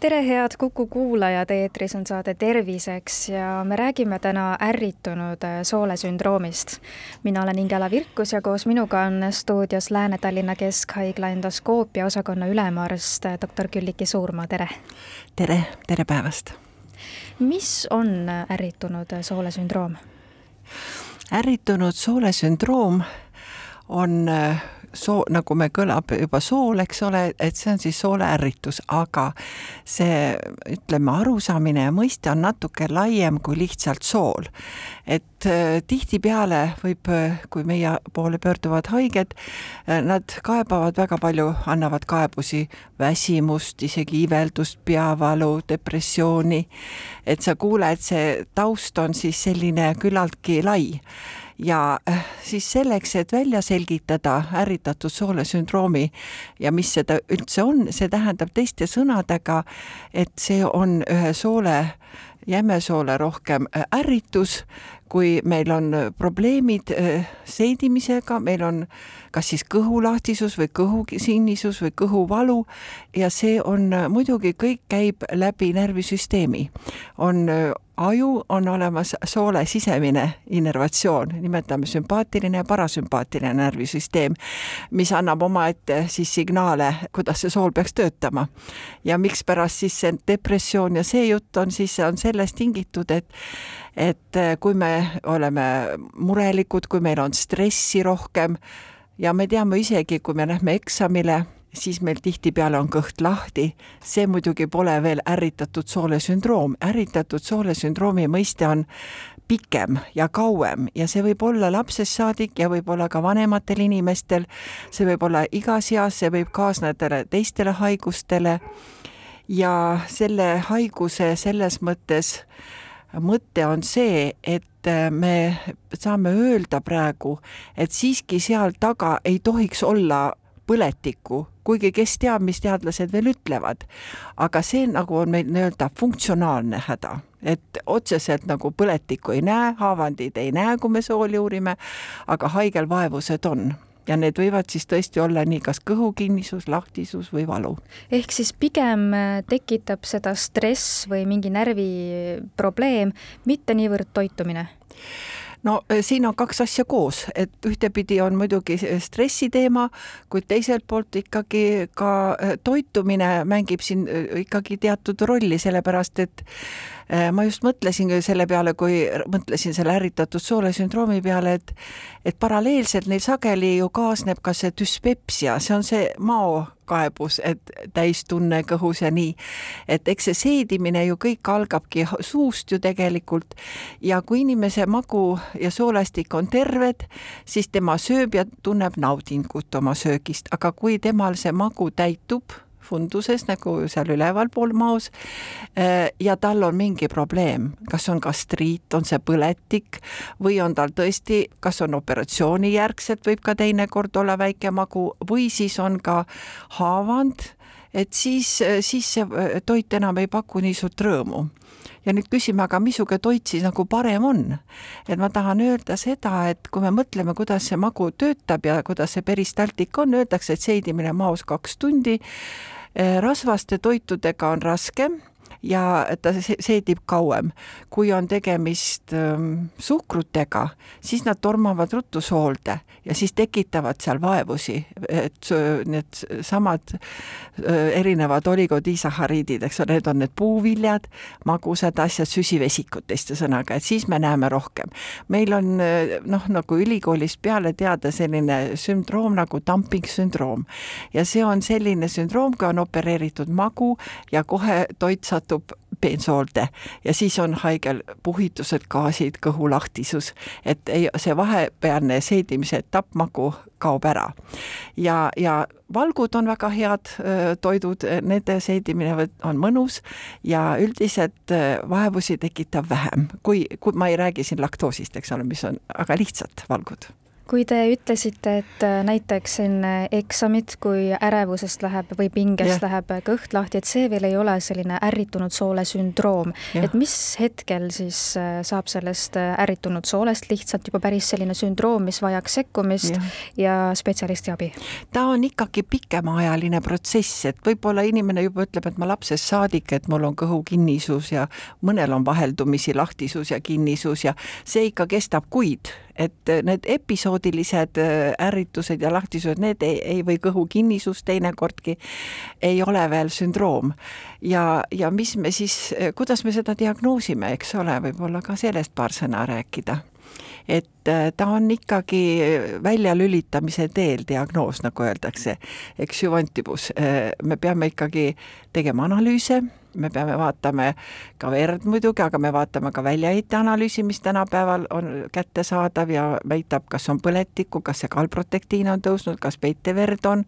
tere, head Kuku kuulajad, eetris on saade Terviseks ja me räägime täna ärritunud soolesündroomist. mina olen Ingela Virkus ja koos minuga on stuudios Lääne-Tallinna Keskhaigla endoskoopia osakonna ülemarst doktor Külliki Suurmaa, tere! tere, tere päevast! mis on ärritunud soolesündroom? ärritunud soolesündroom on soo, nagu me kõlab juba sool, eks ole, et see on siis sooleärritus, aga see, ütleme, arusaamine ja mõiste on natuke laiem kui lihtsalt sool. et äh, tihtipeale võib, kui meie poole pöörduvad haiged, äh, nad kaebavad väga palju, annavad kaebusi väsimust, isegi iveldust, peavalu, depressiooni, et sa kuuled, see taust on siis selline küllaltki lai ja äh, siis selleks, et välja selgitada ärritatud soolesündroomi ja mis seda üldse on, see tähendab teiste sõnadega, et see on ühe soole, jämesoole rohkem äh, ärritus, kui meil on probleemid äh, seedimisega, meil on kas siis kõhulahtisus või kõhusinnisus või kõhuvalu ja see on muidugi, kõik käib läbi närvisüsteemi. on aju on olemas soole sisemine innervatsioon, nimetame sümpaatiline ja parasümpaatiline närvisüsteem, mis annab omaette siis signaale, kuidas see sool peaks töötama. ja mikspärast siis see depressioon ja see jutt on siis, on sellest tingitud, et et kui me oleme murelikud, kui meil on stressi rohkem ja me teame isegi, kui me lähme eksamile siis meil tihtipeale on kõht lahti. see muidugi pole veel ärritatud soolesündroom, ärritatud soolesündroomi mõiste on pikem ja kauem ja see võib olla lapsest saadik ja võib olla ka vanematel inimestel, see võib olla igas eas, see võib kaasneda teistele haigustele. Ja selle haiguse selles mõttes mõte on see, et me saame öelda praegu, et siiski seal taga ei tohiks olla põletikku, kuigi kes teab, mis teadlased veel ütlevad. aga see nagu on meil nii-öelda funktsionaalne häda, et otseselt nagu põletikku ei näe, haavandid ei näe, kui me sooli uurime, aga haigel vaevused on ja need võivad siis tõesti olla nii kas kõhukinnisus, lahtisus või valu. ehk siis pigem tekitab seda stress või mingi närviprobleem, mitte niivõrd toitumine no eh, siin on kaks asja koos, et ühtepidi on muidugi stressi teema, kuid teiselt poolt ikkagi ka toitumine mängib siin ikkagi teatud rolli, sellepärast et ma just mõtlesin selle peale, kui mõtlesin selle ärritatud soolesündroomi peale, et et paralleelselt neil sageli ju kaasneb ka see düspepsia, see on see mao kaebus, et täistunne kõhus ja nii. et eks see seedimine ju kõik algabki suust ju tegelikult ja kui inimese magu ja soolastik on terved, siis tema sööb ja tunneb naudingut oma söögist, aga kui temal see magu täitub funduses nagu seal ülevalpool maos äh, ja tal on mingi probleem, kas on gastriit, on see põletik või on tal tõesti, kas on operatsioonijärgselt, võib ka teinekord olla väike magu või siis on ka haavand, et siis, siis see äh, toit enam ei paku nii suurt rõõmu ja nüüd küsime, aga missugune toit siis nagu parem on? et ma tahan öelda seda, et kui me mõtleme, kuidas see magu töötab ja kuidas see peristaltik on, öeldakse, et seedimine maos kaks tundi Eh, rasvaste toitudega on raskem ja ta seedib kauem. kui on tegemist ähm, suhkrutega, siis nad tormavad ruttu soolde ja siis tekitavad seal vaevusi, et need samad äh, erinevad oligodiisahariidid, eks ole, need on need puuviljad, magusad asjad, süsivesikud teiste sõnaga, et siis me näeme rohkem. meil on äh, noh, nagu ülikoolist peale teada selline sündroom nagu dumping sündroom ja see on selline sündroom, kui on opereeritud magu ja kohe toit satub satub peensoolde ja siis on haigel puhitused, gaasid, kõhulahtisus, et ei, see vahepealne seedimise etapp magu kaob ära. ja, ja valgud on väga head toidud, nende seedimine on mõnus. Ja üldiselt vaevusi tekitab vähem, kui, kui ma ei räägi siin laktoosist, eks ole, mis on aga lihtsad valgud kui te ütlesite, et äh, näiteks enne eksamit, kui ärevusest läheb või pingest yeah. läheb kõht lahti, et see veel ei ole selline ärritunud soole sündroom yeah., et mis hetkel siis äh, saab sellest äh, ärritunud soolest lihtsalt juba päris selline sündroom, mis vajaks sekkumist yeah. ja spetsialisti abi? ta on ikkagi pikemaajaline protsess, et võib-olla inimene juba ütleb, et ma lapsest saadik, et mul on kõhukinnisus ja mõnel on vaheldumisi lahtisus ja kinnisus ja see ikka kestab kuid et need episoodilised äh, ärritused ja lahtisused, need ei, ei või kõhukinnisus teinekordki ei ole veel sündroom. ja, ja mis me siis, kuidas me seda diagnoosime, eks ole, võib-olla ka sellest paar sõna rääkida et äh, ta on ikkagi väljalülitamise teel diagnoos, nagu öeldakse, eks ju, Antibus. Äh, me peame ikkagi tegema analüüse me peame vaatama ka verd muidugi, aga me vaatame ka väljaheiteanalüüsi, mis tänapäeval on kättesaadav ja näitab, kas on põletikku, kas see kalprotektiin on tõusnud, kas peiteverd on.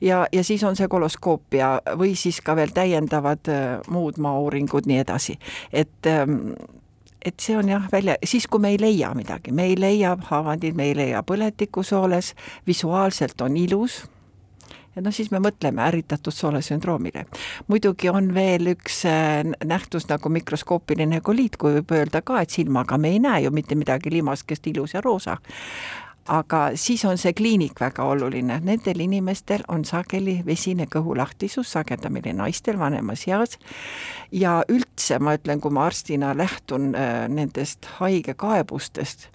Ja, ja siis on see koloskoopia või siis ka veel täiendavad äh, muud maauuringud, nii edasi, et ähm, et see on jah, välja, siis kui me ei leia midagi, me ei leia haavandit, me ei leia põletikku sooles, visuaalselt on ilus ja noh, siis me mõtleme ärritatud soolesündroomile. muidugi on veel üks äh, nähtus nagu mikroskoopiline koliit, kui võib öelda ka, et silmaga me ei näe ju mitte midagi limaskest ilus ja roosa aga siis on see kliinik väga oluline, nendel inimestel on sageli vesine kõhulahtisus, sagedamini naistel vanemas eas ja üldse ma ütlen, kui ma arstina lähtun äh, nendest haigekaebustest,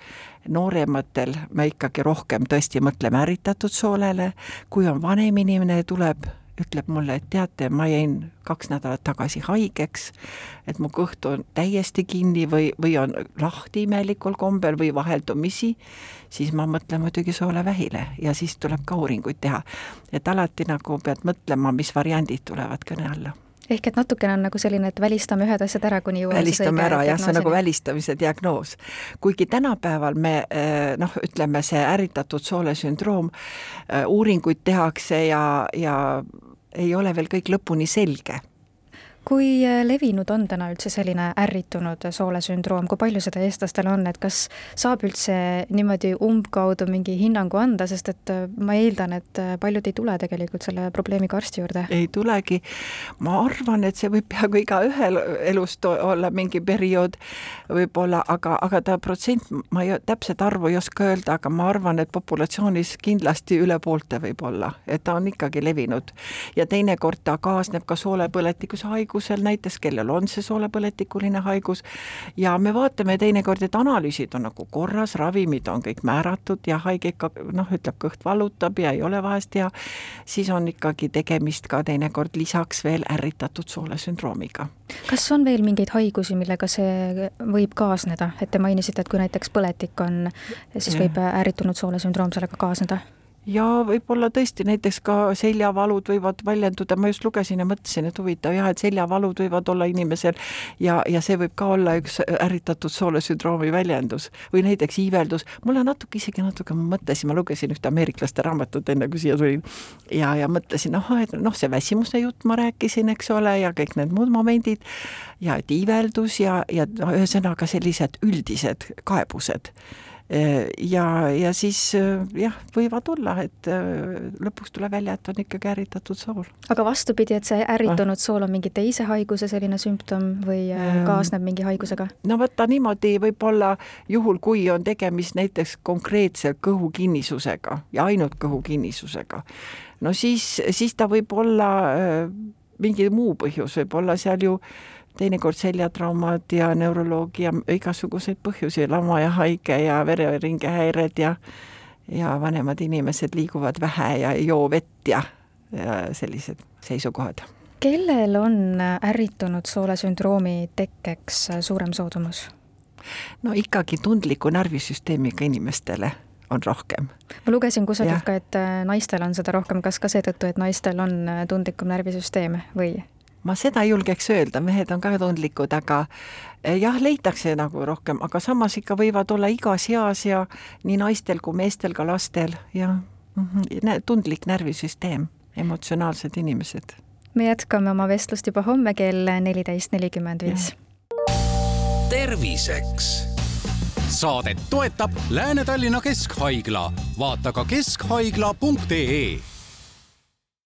noorematel me ikkagi rohkem tõesti mõtleme ärritatud soolele, kui on vanem inimene, tuleb ütleb mulle, et teate, ma jäin kaks nädalat tagasi haigeks, et mu kõht on täiesti kinni või, või on lahti imelikul kombel või vaheldumisi, siis ma mõtlen muidugi soolevähile ja siis tuleb ka uuringuid teha. et alati nagu pead mõtlema, mis variandid tulevad kõne alla ehk et natukene on nagu selline, et välistame ühed asjad ära, kuni jõuame välistame ära jah, see on nagu välistamise diagnoos. kuigi tänapäeval me eh, noh, ütleme see ärritatud soolesündroom, eh, uuringuid tehakse ja, ja ei ole veel kõik lõpuni selge kui äh, levinud on täna üldse selline ärritunud soolesündroom, kui palju seda eestlastel on, et kas saab üldse niimoodi umbkaudu mingi hinnangu anda, sest et äh, ma eeldan, et äh, paljud ei tule tegelikult selle probleemiga arsti juurde? ei tulegi. ma arvan, et see võib peaaegu igaühel elust olla mingi periood võib-olla, aga, aga ta protsent, ma ei, täpset arvu ei oska öelda, aga ma arvan, et populatsioonis kindlasti üle poolte võib olla, et ta on ikkagi levinud. ja teinekord ta kaasneb ka soolepõletikuse haigusega, haigusel näiteks, kellel on see soolepõletikuline haigus ja me vaatame teinekord, et analüüsid on nagu korras, ravimid on kõik määratud ja haige ikka noh, ütleb kõht valutab ja ei ole vahest hea, siis on ikkagi tegemist ka teinekord lisaks veel ärritatud soolesündroomiga. kas on veel mingeid haigusi, millega see võib kaasneda, et te mainisite, et kui näiteks põletik on, siis võib ärritunud soolesündroom sellega kaasneda? Ja võib-olla tõesti näiteks ka seljavalud võivad väljenduda, ma just lugesin ja mõtlesin, et huvitav jah, et seljavalud võivad olla inimesel ja, ja see võib ka olla üks ärritatud soolesündroomi väljendus või näiteks iiveldus. mulle natuke, isegi natuke ma mõtlesin, ma lugesin ühte ameeriklaste raamatut enne kui siia tulin ja, ja mõtlesin, ahah, et noh, see väsimuse jutt ma rääkisin, eks ole, ja kõik need muud momendid. Ja et iiveldus ja, ja no ühesõnaga sellised üldised kaebused ja, ja siis jah, võivad olla, et äh, lõpuks tuleb välja, et on ikkagi ärritatud sool. aga vastupidi, et see ärritunud ah. sool on mingi teise haiguse selline sümptom või äh, ähm, kaasneb mingi haigusega? no võta niimoodi võib-olla juhul, kui on tegemist näiteks konkreetse kõhukinnisusega ja ainult kõhukinnisusega, no siis, siis ta võib olla äh, mingi muu põhjus, võib olla seal ju teinekord seljatraumad ja neuroloogia, igasuguseid põhjusi, lama ja haige ja vereringe ja ja vanemad inimesed liiguvad vähe ja ei joo vett ja, ja sellised seisukohad. kellel on ärritunud soolesündroomi tekkeks suurem soodumus? no ikkagi tundliku närvisüsteemiga inimestele on rohkem. ma lugesin kusagilt ka, et naistel on seda rohkem, kas ka seetõttu, et naistel on tundlikum närvisüsteem või? Ma seda ei julgeks öelda, mehed on ka tundlikud, aga eh, jah, leitakse nagu rohkem, aga samas ikka võivad olla igas eas ja nii naistel kui meestel, ka lastel ja -hmm, tundlik närvisüsteem, emotsionaalsed inimesed. me jätkame oma vestlust juba homme kell neliteist nelikümmend viis. terviseks. Saadet toetab Lääne-Tallinna Keskhaigla, vaata ka keskhaigla.ee